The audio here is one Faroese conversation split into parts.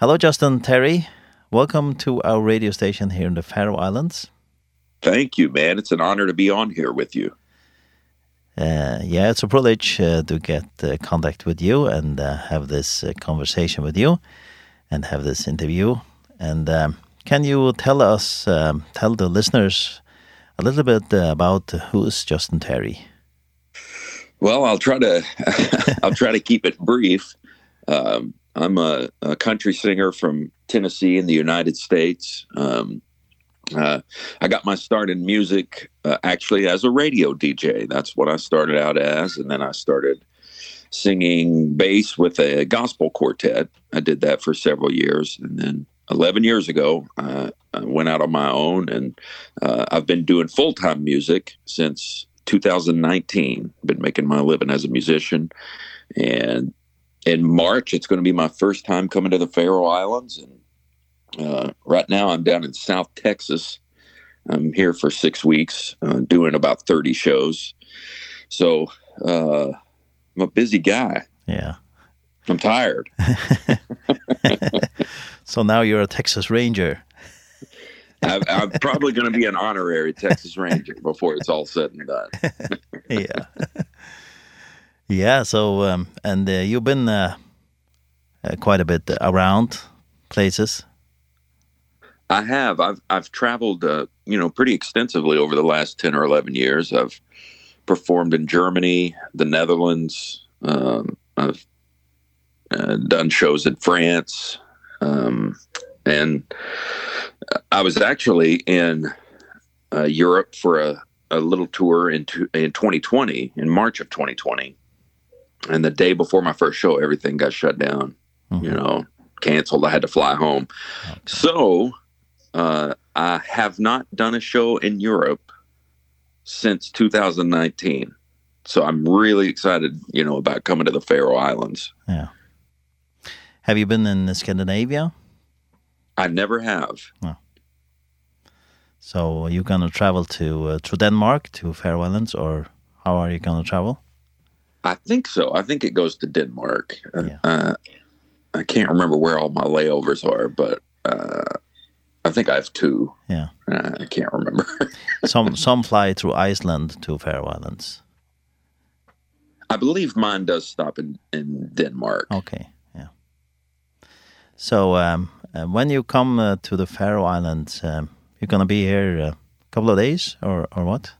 Hello, Justin Terry. Welcome to our radio station here in the Faroe Islands. Thank you, man. It's an honor to be on here with you. Uh, yeah, it's a privilege uh, to get uh, contact with you and uh, have this uh, conversation with you and have this interview. And um, can you tell us, um, tell the listeners a little bit uh, about who is Justin Terry? Well, I'll try to I'll try to keep it brief. Um, I'm a, a country singer from Tennessee in the United States. Um, uh, I got my start in music uh, actually as a radio DJ. That's what I started out as. And then I started singing bass with a gospel quartet. I did that for several years. And then 11 years ago, uh, I went out on my own and uh, I've been doing full-time music since 2019. Been making my living as a musician and in March. It's going to be my first time coming to the Faroe Islands. And uh, right now I'm down in South Texas. I'm here for 6 weeks uh, doing about 30 shows. So uh, I'm a busy guy. Yeah. I'm tired. so now you're a Texas Ranger. I, I'm probably going to be an honorary Texas Ranger before it's all said and done. yeah. Yeah, so um and uh, you've been uh, uh, quite a bit around places. I have. I've I've traveled uh, you know pretty extensively over the last 10 or 11 years. I've performed in Germany, the Netherlands, um I've uh, done shows in France. Um and I was actually in uh, Europe for a a little tour in to, in 2020 in March of 2020 and the day before my first show everything got shut down mm -hmm. you know canceled. I had to fly home. Okay. so uh i have not done a show in europe since 2019 so i'm really excited you know about coming to the faroe islands. Yeah. Have you been in scandinavia? I never have. No. so you're going to travel to uh, to denmark to faroe islands or how are you going to travel? I think so. I think it goes to Denmark. Yeah. Uh, I can't remember where all my layovers are, but uh, I think I have two. Yeah. Uh, I can't remember. some some fly through Iceland to Faroe Islands. I believe mine does stop in in Denmark. Okay. Yeah. So um uh, when you come uh, to the Faroe Islands, um you're going to be here a couple of days or or what?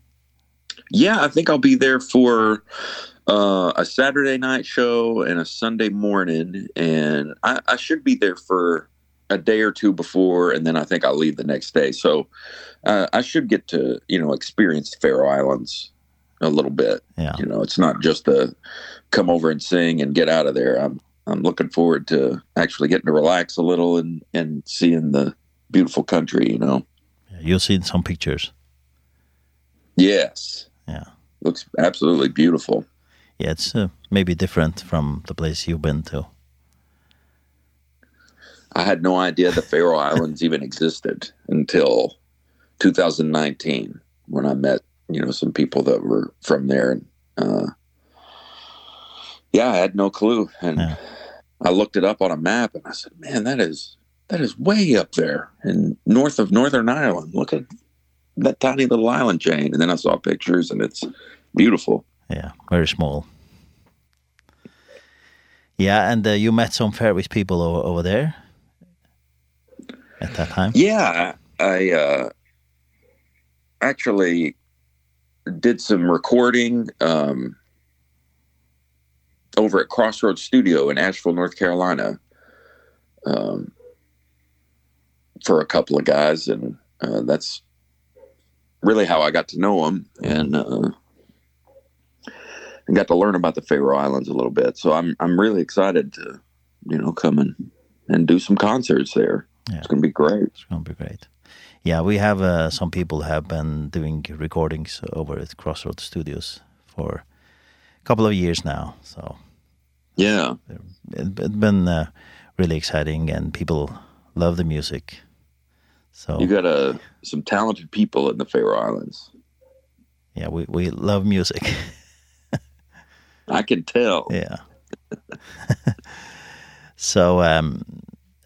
Yeah, I think I'll be there for uh a Saturday night show and a Sunday morning and I I should be there for a day or two before and then I think I'll leave the next day. So uh I should get to, you know, experience Faroe Islands a little bit. Yeah. You know, it's not just a come over and sing and get out of there. I'm I'm looking forward to actually getting to relax a little and and seeing the beautiful country, you know. Yeah, you'll see some pictures. Yes. Yeah. Looks absolutely beautiful yeah, it's uh, maybe different from the place you've been to. I had no idea the Faroe Islands even existed until 2019 when I met, you know, some people that were from there and uh yeah, I had no clue and yeah. I looked it up on a map and I said, "Man, that is that is way up there in north of Northern Ireland. Look at that tiny little island chain." And then I saw pictures and it's beautiful. Yeah, very small. Yeah, and uh, you met some Fairways people over, over there at that time? Yeah, I uh, actually did some recording um, over at Crossroads Studio in Asheville, North Carolina um, for a couple of guys. And uh, that's really how I got to know them. And uh, and got to learn about the Faroe Islands a little bit. So I'm I'm really excited to you know come and and do some concerts there. Yeah. It's going to be great. It's going to be great. Yeah, we have uh, some people have been doing recordings over at Crossroads Studios for a couple of years now. So yeah, it's been uh, really exciting and people love the music. So you got uh, some talented people in the Faroe Islands. Yeah, we we love music. I can tell. Yeah. so um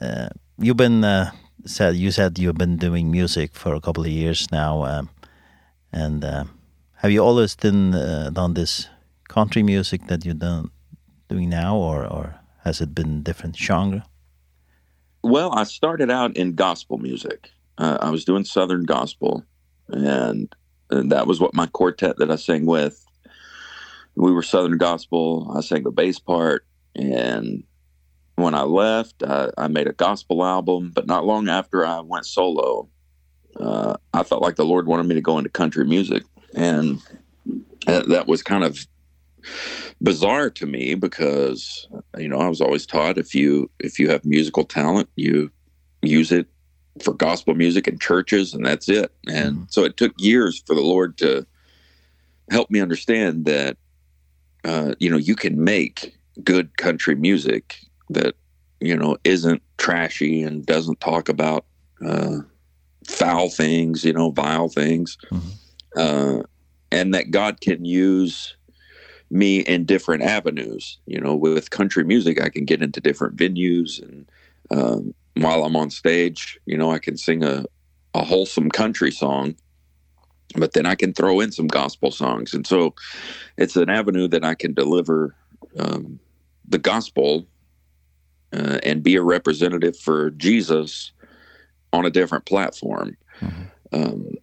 uh, you've been uh, said you said you've been doing music for a couple of years now um and uh, have you always been uh, done this country music that you've done doing now or or has it been different genre? Well, I started out in gospel music. Uh, I was doing southern gospel and, and that was what my quartet that I sang with we were Southern gospel. I sang the bass part and when I left, I, I made a gospel album, but not long after I went solo, uh, I felt like the Lord wanted me to go into country music. And that was kind of bizarre to me because, you know, I was always taught if you, if you have musical talent, you use it for gospel music in churches and that's it. And so it took years for the Lord to help me understand that uh, you know, you can make good country music that, you know, isn't trashy and doesn't talk about uh, foul things, you know, vile things. Mm -hmm. uh, and that God can use me in different avenues. You know, with country music, I can get into different venues and um, while I'm on stage, you know, I can sing a, a wholesome country song but then I can throw in some gospel songs. And so it's an avenue that I can deliver um, the gospel uh, and be a representative for Jesus on a different platform. Mm -hmm. Um,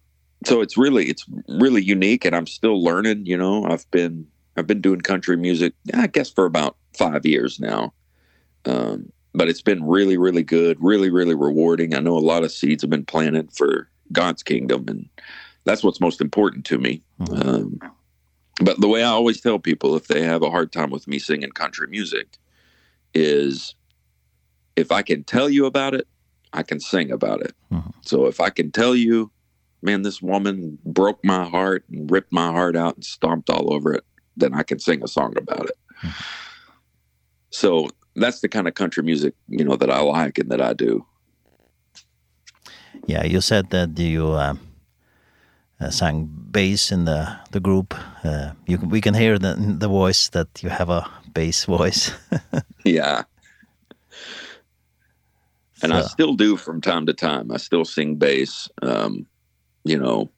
so it's really, it's really unique and I'm still learning, you know, I've been, I've been doing country music, I guess for about 5 years now. Um, but it's been really, really good, really, really rewarding. I know a lot of seeds have been planted for God's kingdom and, that's what's most important to me. Mm -hmm. Um, but the way I always tell people if they have a hard time with me singing country music is if I can tell you about it, I can sing about it. Mm -hmm. So if I can tell you, man, this woman broke my heart and ripped my heart out and stomped all over it, then I can sing a song about it. Mm -hmm. So that's the kind of country music, you know, that I like and that I do. Yeah, you said that you um uh, sang bass in the the group. Uh, you can, we can hear the the voice that you have a bass voice. yeah. And so. I still do from time to time. I still sing bass um you know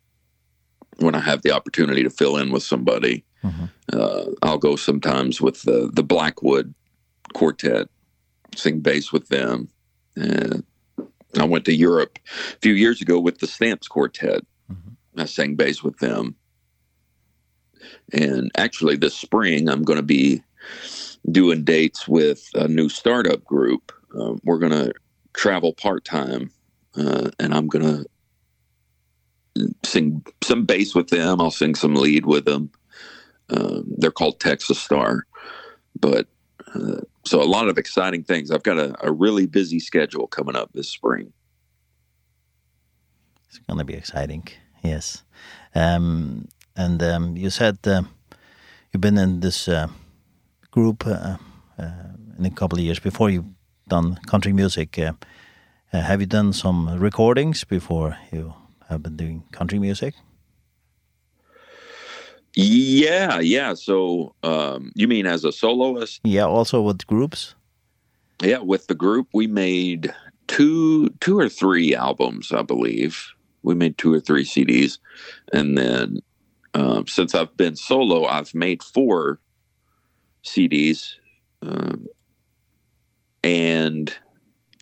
when I have the opportunity to fill in with somebody. Mm -hmm. Uh I'll go sometimes with the the Blackwood quartet sing bass with them. And I went to Europe a few years ago with the Stamps quartet. Mm -hmm I sang bass with them. And actually this spring I'm going to be doing dates with a new startup group. Uh, we're going to travel part-time uh and I'm going to sing some bass with them. I'll sing some lead with them. Um they're called Texas Star. But uh, so a lot of exciting things. I've got a a really busy schedule coming up this spring. It's going to be exciting yes. Um, and um, you said uh, you've been in this uh, group uh, uh, in a couple of years before you done country music. Uh, uh, have you done some recordings before you have been doing country music? Yeah, yeah. So, um you mean as a soloist? Yeah, also with groups? Yeah, with the group we made two two or three albums, I believe we made two or three CDs and then um since I've been solo I've made four CDs um and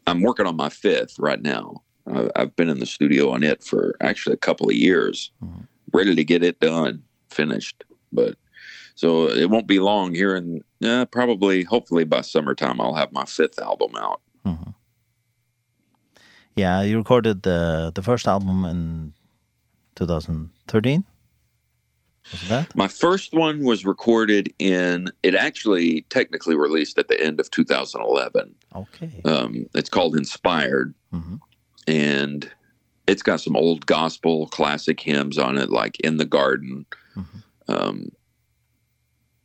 I'm working on my fifth right now. I I've been in the studio on it for actually a couple of years. Mm -hmm. Ready to get it done, finished, but so it won't be long here and uh, probably hopefully by summertime I'll have my fifth album out. Mm -hmm. Yeah, you recorded the the first album in 2013. Was that? My first one was recorded in it actually technically released at the end of 2011. Okay. Um it's called Inspired. Mhm. Mm and it's got some old gospel classic hymns on it like In the Garden. Mm. Um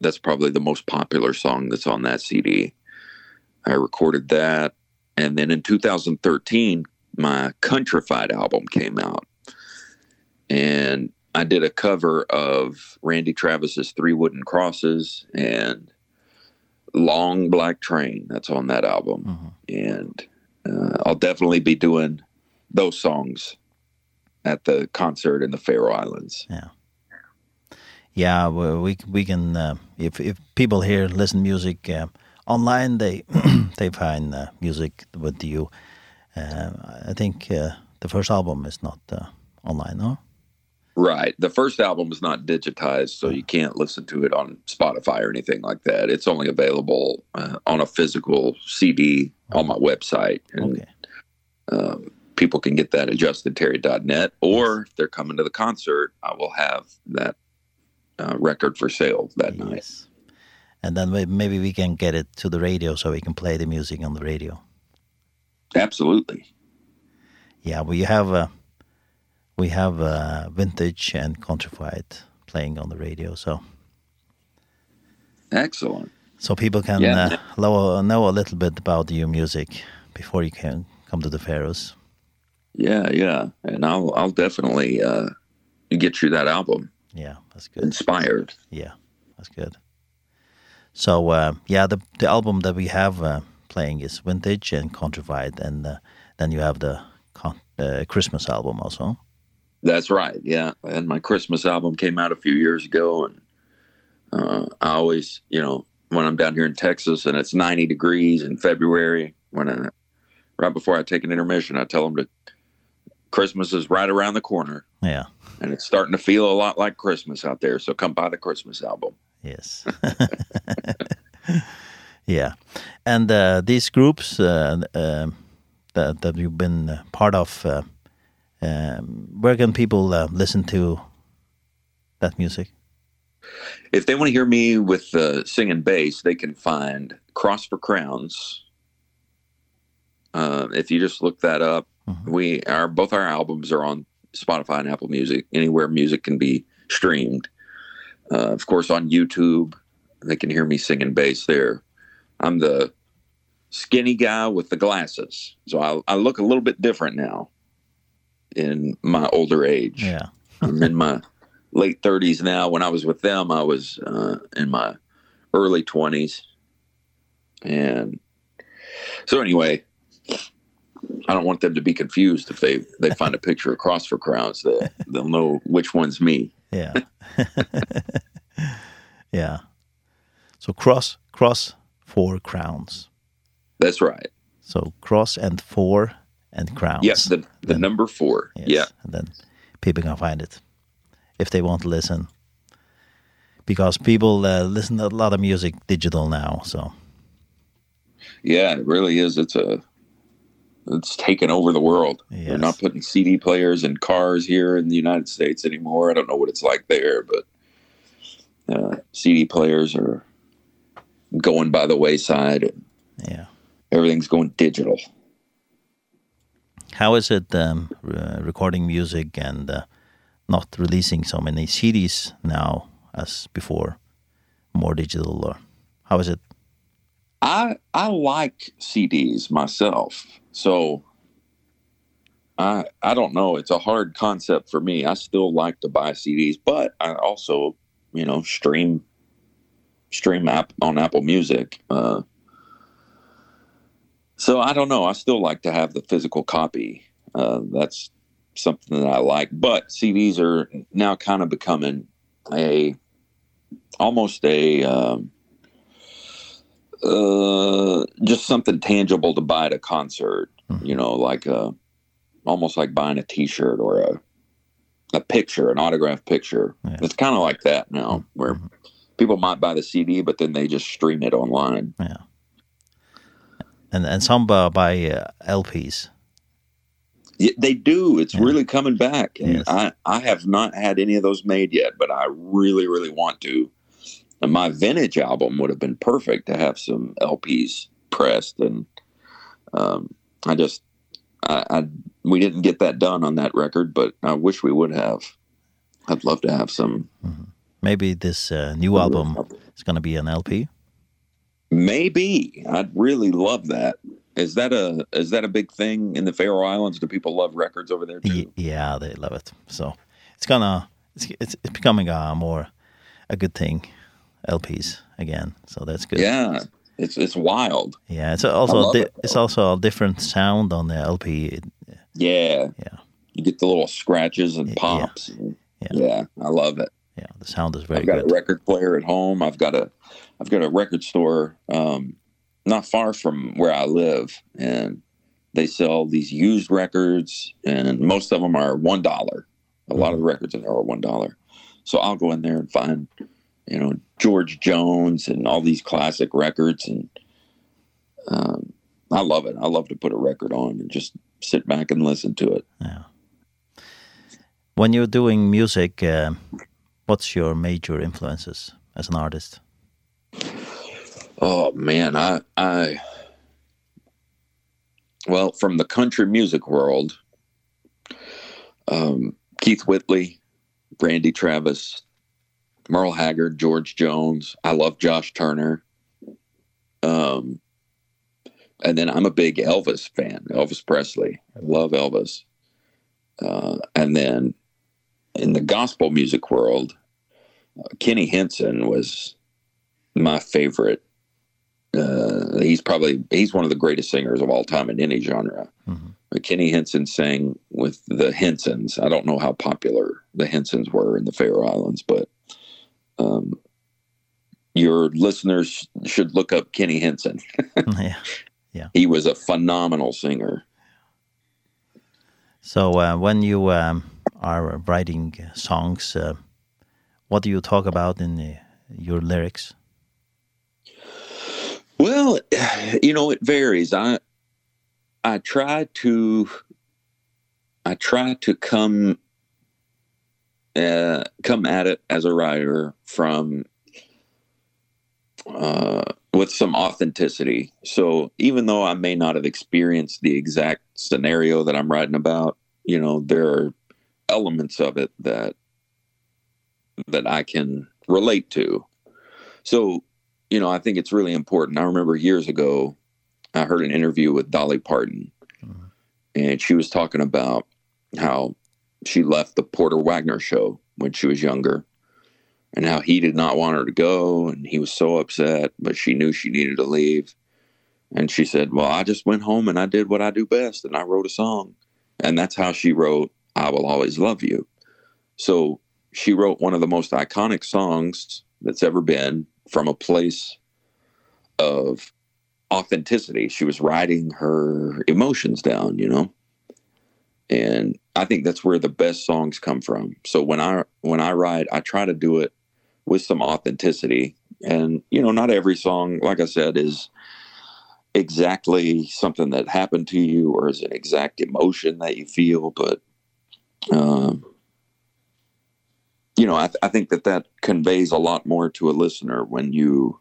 that's probably the most popular song that's on that CD. I recorded that and then in 2013 my Countrified album came out. And I did a cover of Randy Travis's Three Wooden Crosses and Long Black Train that's on that album. Uh -huh. And uh, I'll definitely be doing those songs at the concert in the Faroe Islands. Yeah. Yeah, we we we can uh, if if people here listen music uh, online they they find uh, music with you. Uh, I think the first album is not online, no? Right. The first album is not digitized, so you can't listen to it on Spotify or anything like that. It's only available uh, on a physical CD on my website. And, okay. Um, people can get that at justinterry.net, or if they're coming to the concert, I will have that uh, record for sale that yes. night. And then maybe we can get it to the radio so we can play the music on the radio. Absolutely. Yeah, we have uh, we have uh, vintage and countrified playing on the radio, so excellent. So people can yeah. uh, know, know a little bit about your music before you can come to the Faroes. Yeah, yeah. And I'll I'll definitely uh get you that album. Yeah, that's good. Inspired. Yeah. That's good. So uh yeah, the the album that we have uh playing is vintage and countrified and uh, then you have the uh, Christmas album also. That's right. Yeah. And my Christmas album came out a few years ago and uh I always, you know, when I'm down here in Texas and it's 90 degrees in February when I right before I take an intermission, I tell them to Christmas is right around the corner. Yeah. And it's starting to feel a lot like Christmas out there, so come buy the Christmas album. Yes. Yeah. And uh, these groups uh, uh, that, that you've been part of, uh, um, where can people uh, listen to that music? If they want to hear me with uh, singing bass, they can find Cross for Crowns. Uh, if you just look that up, mm -hmm. we our both our albums are on Spotify and Apple Music, anywhere music can be streamed. Uh, of course, on YouTube, they can hear me singing bass there. I'm the skinny guy with the glasses. So I I look a little bit different now in my older age. Yeah. I'm in my late 30s now. When I was with them, I was uh in my early 20s. And so anyway, I don't want them to be confused if they they find a picture of for crowds that they'll know which one's me. Yeah. yeah. So cross cross four crowns. That's right. So cross and four and crowns. Yes, the, the then, number four. Yes, yeah. And then people can find it if they want to listen. Because people uh, listen to a lot of music digital now, so. Yeah, it really is. It's a it's taken over the world. Yes. They're not putting CD players in cars here in the United States anymore. I don't know what it's like there, but uh CD players are going by the wayside. Yeah. Everything's going digital. How is it um, re recording music and uh, not releasing so many CDs now as before? More digital or how is it? I I like CDs myself. So I I don't know, it's a hard concept for me. I still like to buy CDs, but I also, you know, stream stream app on Apple Music. Uh, so I don't know. I still like to have the physical copy. Uh, that's something that I like. But CDs are now kind of becoming a almost a um, uh, just something tangible to buy at a concert. You know, like a, almost like buying a T-shirt or a a picture, an autographed picture. Yeah. It's kind of like that now, mm -hmm. where people might buy the CD, but then they just stream it online. Yeah. And and some buy, buy uh, LPs. Yeah, they do. It's yeah. really coming back. And yes. I I have not had any of those made yet, but I really really want to. And my vintage album would have been perfect to have some LPs pressed and um I just I I we didn't get that done on that record, but I wish we would have. I'd love to have some mm -hmm. Maybe this uh, new album is going to be an LP? Maybe. I'd really love that. Is that a is that a big thing in the Faroe Islands? Do people love records over there too? Y yeah, they love it. So it's gonna it's it's, it's becoming a more a good thing LPs again. So that's good. Yeah. It's it's wild. Yeah, it's also it, it's also a different sound on the LP. It, yeah. Yeah. You get the little scratches and pops. Yeah. Yeah. yeah. I love it. Yeah, the sound is very good. I've got good. a record player at home. I've got a I've got a record store um not far from where I live and they sell these used records and most of them are $1. A lot of the records in there are $1. So I'll go in there and find you know George Jones and all these classic records and um I love it. I love to put a record on and just sit back and listen to it. Yeah. When you're doing music uh, what's your major influences as an artist? Oh man, I I well, from the country music world, um Keith Whitley, Randy Travis, Merle Haggard, George Jones. I love Josh Turner. Um and then I'm a big Elvis fan, Elvis Presley. I love Elvis. Uh and then in the gospel music world, uh, Kenny Henson was my favorite. Uh, he's probably he's one of the greatest singers of all time in any genre. Mm -hmm. Kenny Henson sang with the Hensons. I don't know how popular the Hensons were in the Faroe Islands, but um your listeners should look up Kenny Henson. yeah. Yeah. He was a phenomenal singer. So uh when you um are writing songs, uh, what do you talk about in the, your lyrics? Well, you know, it varies. I I try to I try to come uh come at it as a writer from uh with some authenticity. So even though I may not have experienced the exact scenario that I'm writing about, you know, there are elements of it that that I can relate to. So, you know, I think it's really important. I remember years ago I heard an interview with Dolly Parton mm -hmm. and she was talking about how she left the Porter Wagner show when she was younger and how he did not want her to go and he was so upset but she knew she needed to leave. And she said, "Well, I just went home and I did what I do best and I wrote a song." And that's how she wrote I Will Always Love You. So she wrote one of the most iconic songs that's ever been from a place of authenticity. She was writing her emotions down, you know. And I think that's where the best songs come from. So when I when I write, I try to do it with some authenticity. And you know, not every song like I said is exactly something that happened to you or is an exact emotion that you feel, but Um, you know, I, th I think that that conveys a lot more to a listener when you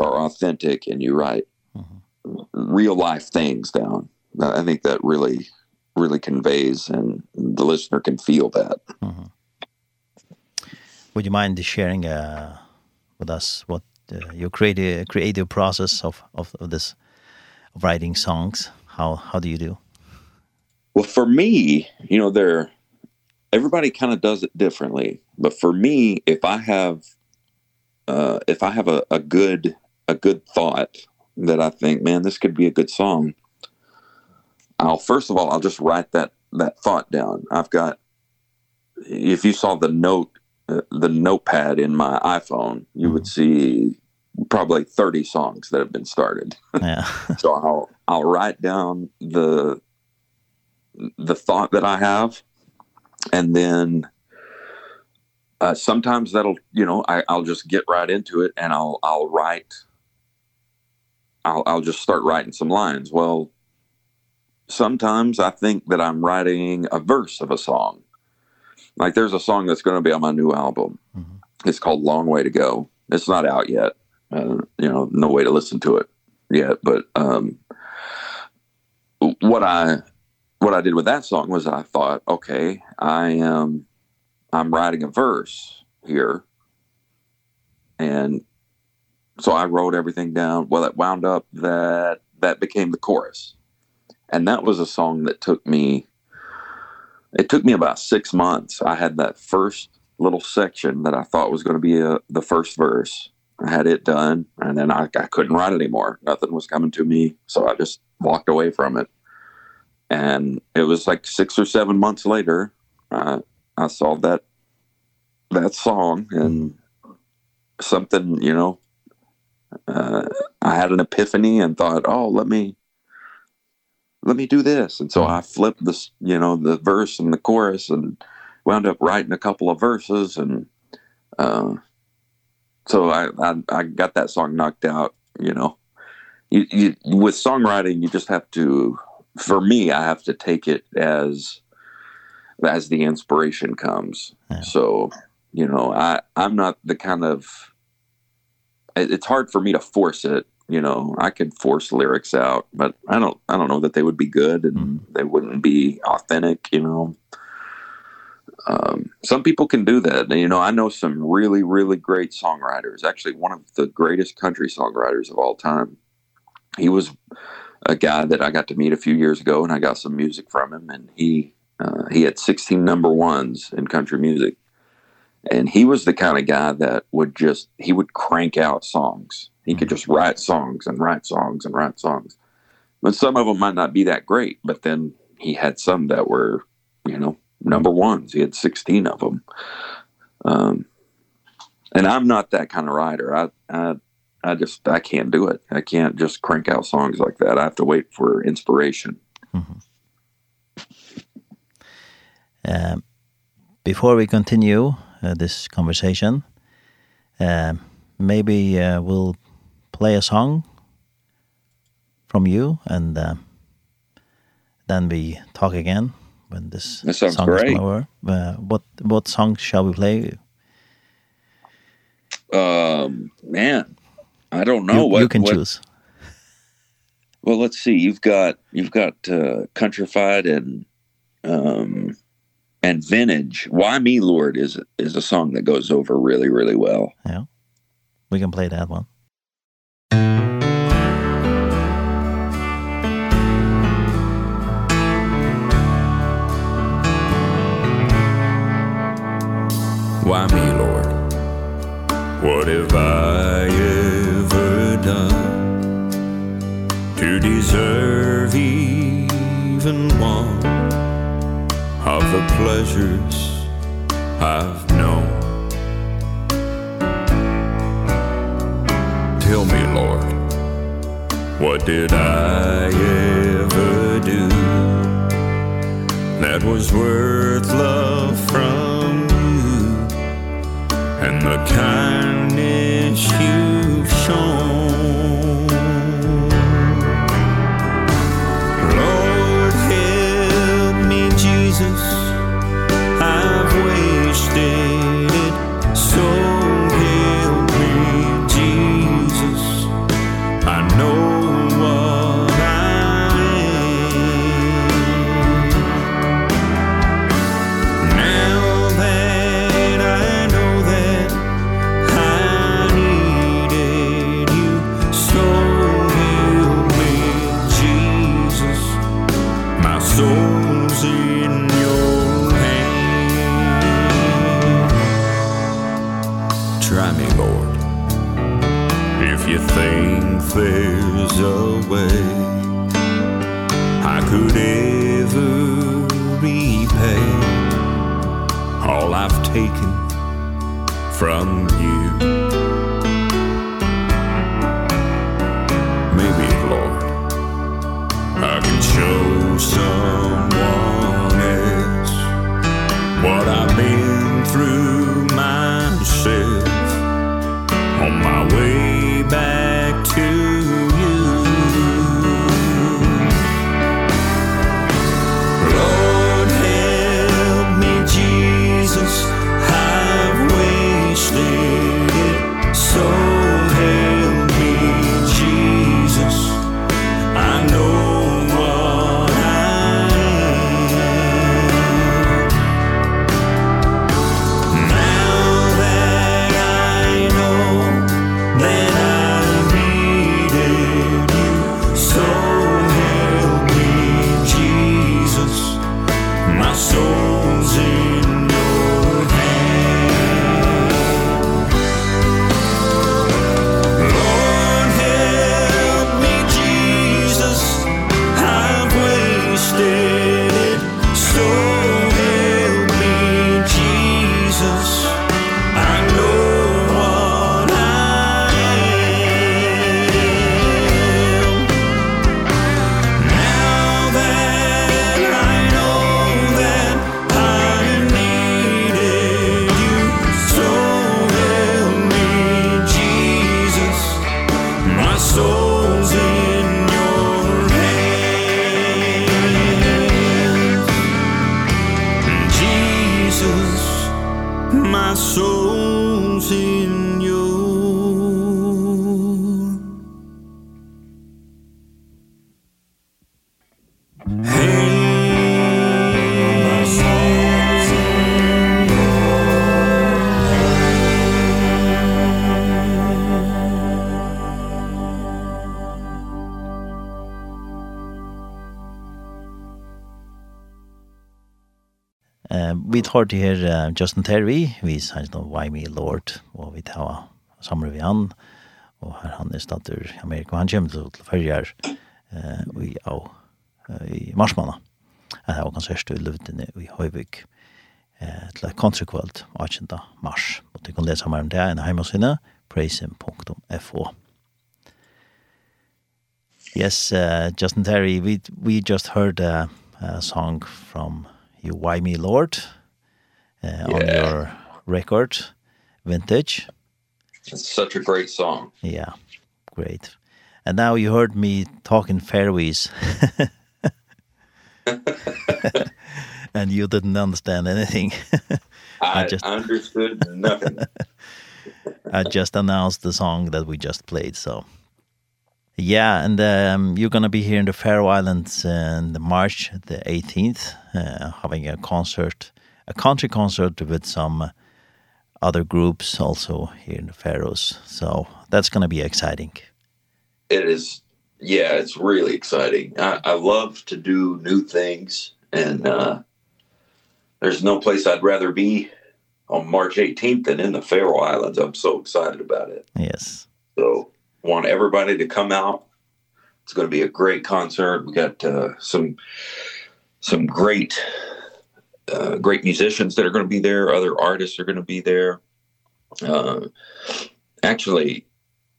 are authentic and you write mm -hmm. real life things down. I think that really, really conveys and the listener can feel that. Mm -hmm. Would you mind sharing uh, with us what uh, your creative, creative process of, of, of this of writing songs? How, how do you do? Well, for me, you know, there are everybody kind of does it differently but for me if i have uh if i have a a good a good thought that i think man this could be a good song i'll first of all i'll just write that that thought down. I've got if you saw the note uh, the notepad in my iphone you would see probably 30 songs that have been started. Yeah. So i'll i'll write down the the thought that i have and then uh sometimes that'll you know I I'll just get right into it and I'll I'll write I'll I'll just start writing some lines. Well, sometimes I think that I'm writing a verse of a song. Like there's a song that's going to be on my new album. Mm -hmm. It's called Long Way to Go. It's not out yet. Uh, you know, no way to listen to it yet, but um what I what I did with that song was I thought, okay, I am I'm writing a verse here. And so I wrote everything down. Well, it wound up that that became the chorus. And that was a song that took me it took me about 6 months. I had that first little section that I thought was going to be a, the first verse. I had it done and then I I couldn't write anymore. Nothing was coming to me, so I just walked away from it and it was like 6 or 7 months later uh I saw that that song and something, you know, uh I had an epiphany and thought, "Oh, let me let me do this." And so I flipped this, you know, the verse and the chorus and wound up writing a couple of verses and uh so I I I got that song knocked out, you know. You, you with songwriting, you just have to for me I have to take it as as the inspiration comes. Yeah. So, you know, I I'm not the kind of it, it's hard for me to force it, you know. I could force lyrics out, but I don't I don't know that they would be good and mm. they wouldn't be authentic, you know. Um some people can do that. You know, I know some really really great songwriters. Actually, one of the greatest country songwriters of all time. He was a guy that I got to meet a few years ago and I got some music from him and he uh he had 16 number ones in country music. And he was the kind of guy that would just he would crank out songs. He could just write songs and write songs and write songs. But some of them might not be that great but then he had some that were you know number ones. He had 16 of them um and I'm not that kind of writer. I I I just I can't do it. I can't just crank out songs like that. I have to wait for inspiration. Mm -hmm. Um before we continue uh, this conversation, um maybe uh, we'll play a song from you and uh, then we talk again when this that sounds song great. is over. Uh, what what song shall we play? Um man I don't know. You, what, you can what, choose. Well, let's see. You've got you've got uh, countrified and um and vintage. Why me, Lord is is a song that goes over really really well. Yeah. We can play that one. Why me, Lord? What if I the pleasures I've known. Tell me, Lord, what did I ever do That was worth love from you And the kindness you've shown? from har det her uh, Justin Terry, vi sier noe Why Me Lord, og vi tar sammen vi han, og her han er stater i Amerika, og han kommer til å følge her uh, i, av, uh, i marsmanna. Jeg har konsert i Løvdene i Høyvik, uh, til et kontrakvalt 18. mars. Og du kan lese mer om det enn hjemme heimasynet, praising.fo. Yes, uh, Justin Terry, we, we just heard a, a song from You Why Me Lord, uh, yeah. on your record, Vintage. It's such a great song. Yeah, great. And now you heard me talking fairways. and you didn't understand anything. I, I just understood nothing. I just announced the song that we just played, so Yeah, and um, you're going to be here in the Faroe Islands in the March the 18th, uh, having a concert a country concert with some other groups also here in the Faroes. So that's going to be exciting. It is yeah, it's really exciting. I I love to do new things and uh there's no place I'd rather be on March 18th than in the Faroe Islands. I'm so excited about it. Yes. So want everybody to come out. It's going to be a great concert. We got uh, some some great uh, great musicians that are going to be there. Other artists are going to be there. Uh, actually,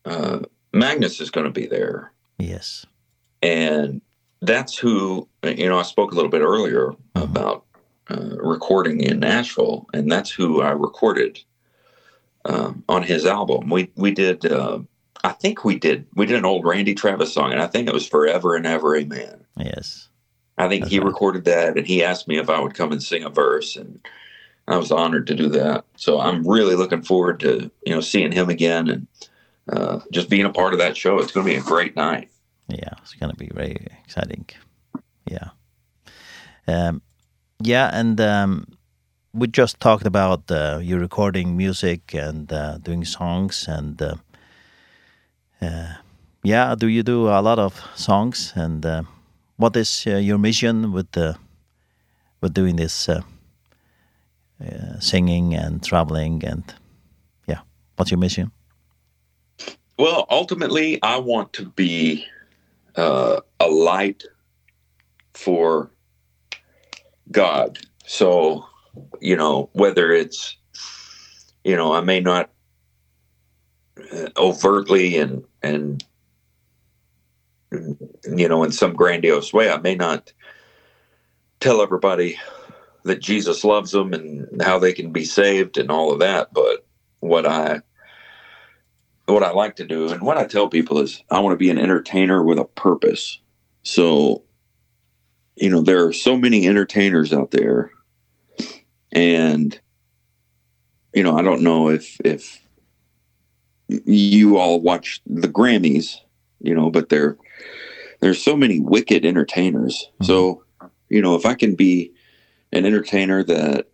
uh, Magnus is going to be there. Yes. And that's who, you know, I spoke a little bit earlier about uh, recording in Nashville, and that's who I recorded um, on his album. We, we did, uh, I think we did, we did an old Randy Travis song, and I think it was Forever and Ever Amen. Yes. I think That's he recorded that and he asked me if I would come and sing a verse and I was honored to do that. So I'm really looking forward to, you know, seeing him again and uh just being a part of that show. It's going to be a great night. Yeah, it's going to be very exciting. Yeah. Um yeah, and um we just talked about uh, you recording music and uh, doing songs and uh, uh yeah, do you do a lot of songs and uh, what is uh, your mission with the with doing this uh, uh, singing and traveling and yeah, what's your mission? Well, ultimately I want to be uh a light for God. So, you know, whether it's you know, I may not uh, overtly and and you know in some grandiose way. I may not tell everybody that Jesus loves them and how they can be saved and all of that but what i what i like to do and what i tell people is i want to be an entertainer with a purpose. So you know there are so many entertainers out there and you know i don't know if if you all watch the grammys you know but there there's so many wicked entertainers. Mm -hmm. so you know if i can be an entertainer that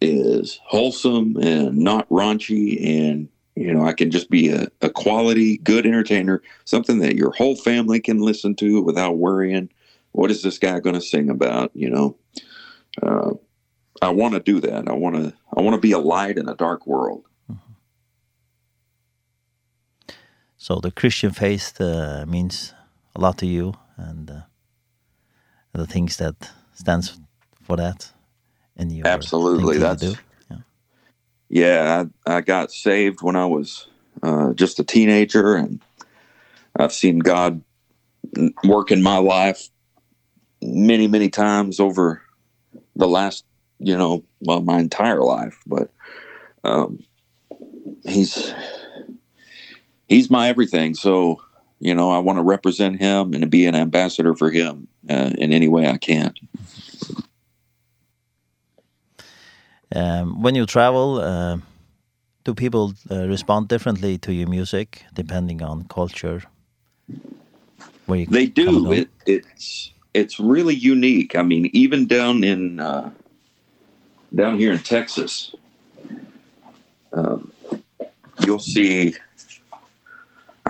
is wholesome and not raunchy and you know i can just be a a quality good entertainer something that your whole family can listen to without worrying what is this guy going to sing about you know? Uh i want to do that. I want to i want to be a light in a dark world. So the Christian faith uh, means a lot to you and uh, the things that stands for that in your Absolutely. That's you Yeah. Yeah, I I got saved when I was uh just a teenager and I've seen God work in my life many many times over the last, you know, well my entire life, but um he's he's my everything. So, you know, I want to represent him and to be an ambassador for him uh, in any way I can. Um, when you travel, uh, do people uh, respond differently to your music depending on culture? Where you they do. It, it's it's really unique. I mean, even down in uh, down here in Texas, um, you'll see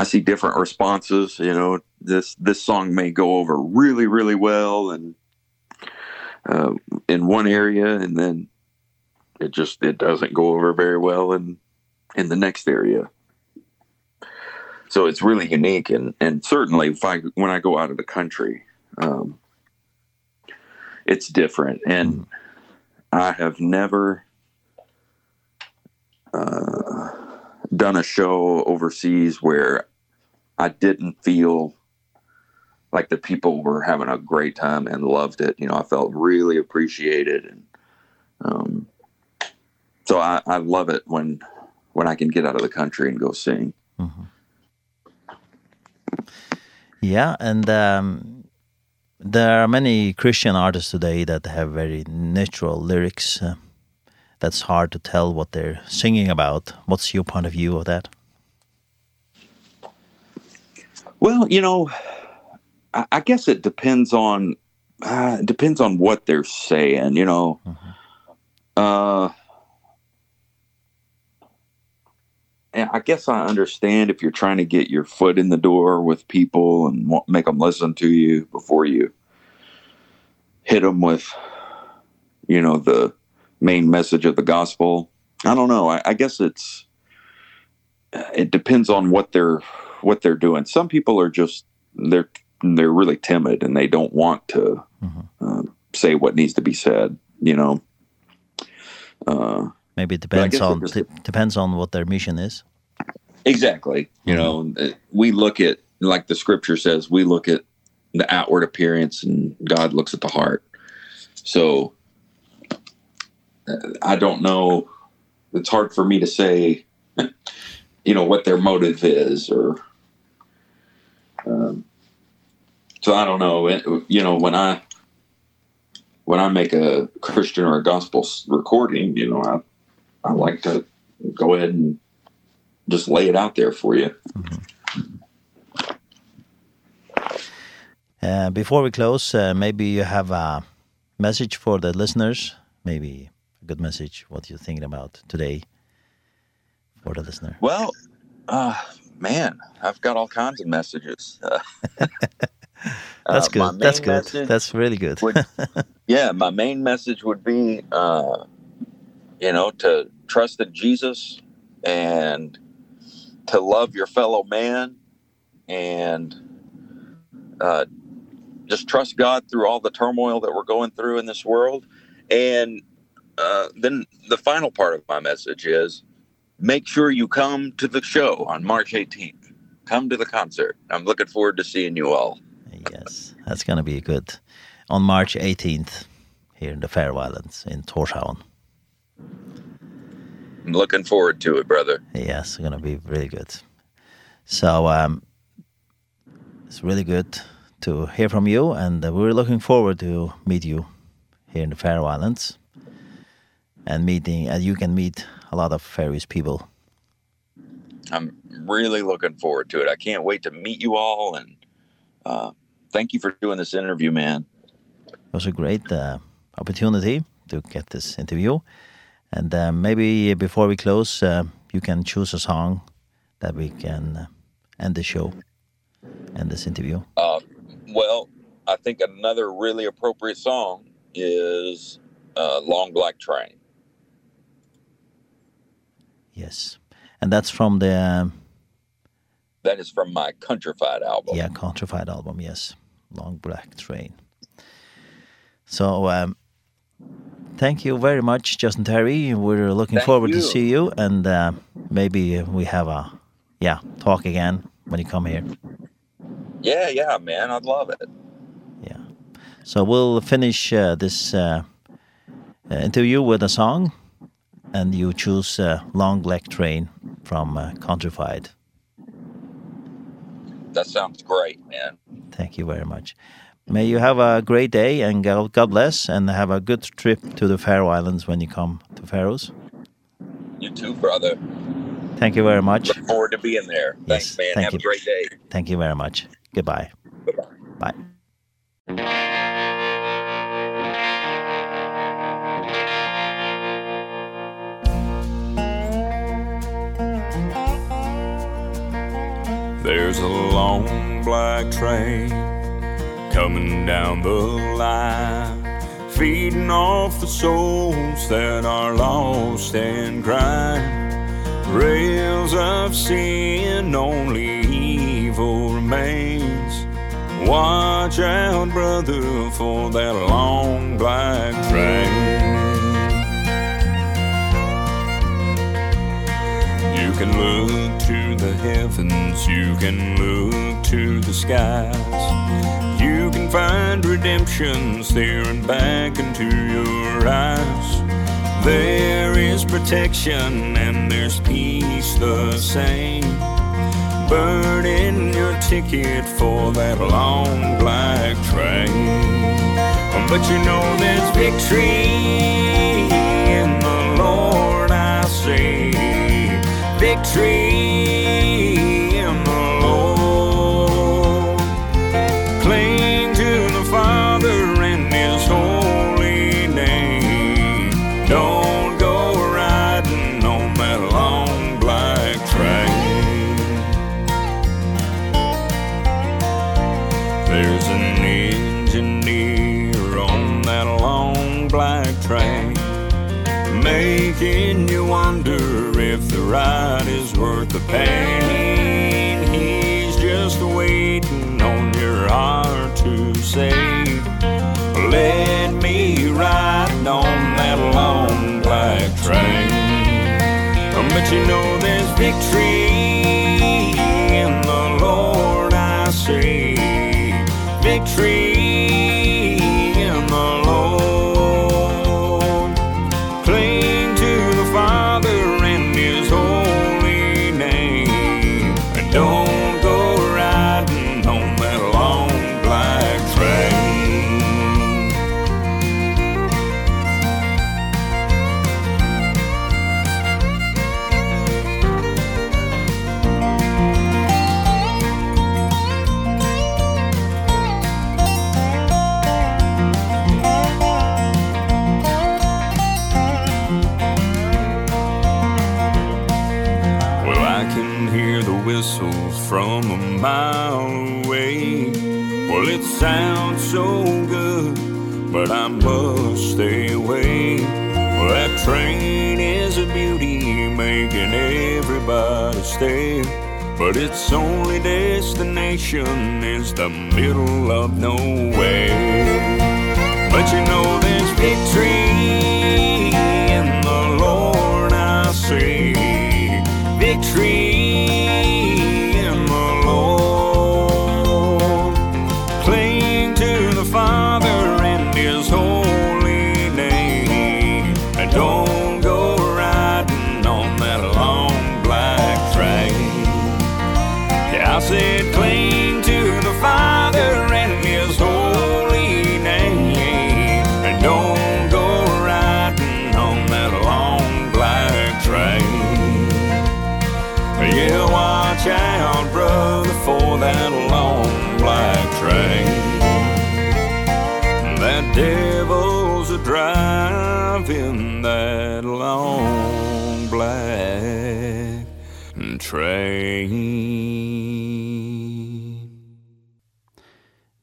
I see different responses, you know, this this song may go over really really well and uh in one area and then it just it doesn't go over very well in in the next area. So it's really unique and and certainly if I when I go out of the country um it's different and. I have never uh done a show overseas where I didn't feel like the people were having a great time and loved it. You know, I felt really appreciated and um so I I love it when when I can get out of the country and go sing. Mhm. Mm yeah, and um there are many Christian artists today that have very natural lyrics. Uh, that's hard to tell what they're singing about. What's your point of view of that? Well, you know, I, I guess it depends on uh, it depends on what they're saying, you know. Mm -hmm. Uh and I guess I understand if you're trying to get your foot in the door with people and make them listen to you before you hit them with you know the main message of the gospel. I don't know. I I guess it's it depends on what they're what they're doing. Some people are just they're they're really timid and they don't want to mm -hmm. uh, say what needs to be said, you know. Uh maybe it depends on just, depends on what their mission is. Exactly. You mm -hmm. know, we look at like the scripture says, we look at the outward appearance and God looks at the heart. So I don't know it's hard for me to say you know what their motive is or Um, so I don't know, you know, when I, when I make a Christian or a gospel recording, you know, I, I like to go ahead and just lay it out there for you. Mm -hmm. Uh, before we close, uh, maybe you have a message for the listeners, maybe a good message, what you're thinking about today for the listener. Well, uh, man, I've got all kinds of messages. Uh, that's uh, good. That's good. That's really good. would, yeah, my main message would be uh you know, to trust in Jesus and to love your fellow man and uh just trust God through all the turmoil that we're going through in this world and uh then the final part of my message is make sure you come to the show on March 18th. Come to the concert. I'm looking forward to seeing you all. yes, that's going to be good. On March 18th here in the Faroe Islands in Torshavn. I'm looking forward to it, brother. Yes, it's going to be really good. So um it's really good to hear from you and we're looking forward to meet you here in the Faroe Islands and meeting and you can meet a lot of various people. I'm really looking forward to it. I can't wait to meet you all and uh thank you for doing this interview, man. It was a great uh, opportunity to get this interview. And uh, maybe before we close, uh, you can choose a song that we can uh, end the show and this interview. Uh well, I think another really appropriate song is uh Long Black Train. Yes. And that's from the... Um, that is from my Countrified album. Yeah, Countrified album, yes. Long Black Train. So, um, thank you very much, Justin Terry. We're looking thank forward you. to see you. And uh, maybe we have a, yeah, talk again when you come here. Yeah, yeah, man. I'd love it. Yeah. So we'll finish uh, this uh, interview with a song and you choose a long leg train from uh, Countrified. That sounds great, man. Thank you very much. May you have a great day and God bless and have a good trip to the Faroe Islands when you come to Faroes. You too, brother. Thank you very much. Look forward to being there. Yes, Thanks, man. Thank have you. a great day. Thank you very much. Goodbye. Goodbye. Bye. Bye. There's a long black train coming down the line Feeding off the souls that are lost and crying. Rails of sin only evil remains. Watch out brother for that long black train. You can look to heavens You can look to the skies. You can find redemption Staring back into your eyes. There is protection And there's peace the same. Burn in your ticket For that long black train. But you know there's victory In the Lord I say. Victory pain He's just waiting on your heart to say Let me ride on that long black train. But you know there's victory in the Lord I see Victory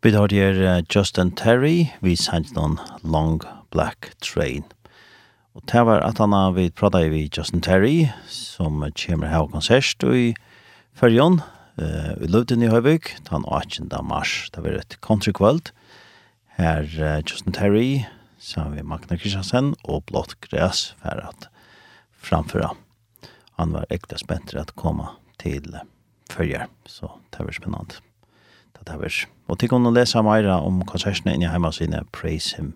Vi har her Justin Terry, vi sendte noen Long Black Train. Og det var at han har vi pratet vi Justin Terry, som kommer her og konsert i Førjon, uh, i Løvden i Høyvøk, den 18. mars. Det var et countrykvöld. Her uh, Justin Terry, sammen med Magna Kristiansen og Blått Græs for at framføre. Han var ekte spent til å komme til Førjer, så det var spennende det var. Og til å lese mer om konsertene inne i hjemmesiden praisehim.fo.